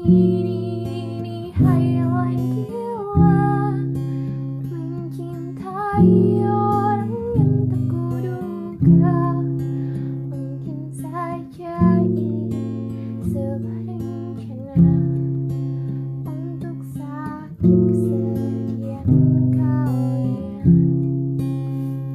ini hayalan gila mencintai orang yang tak kuduga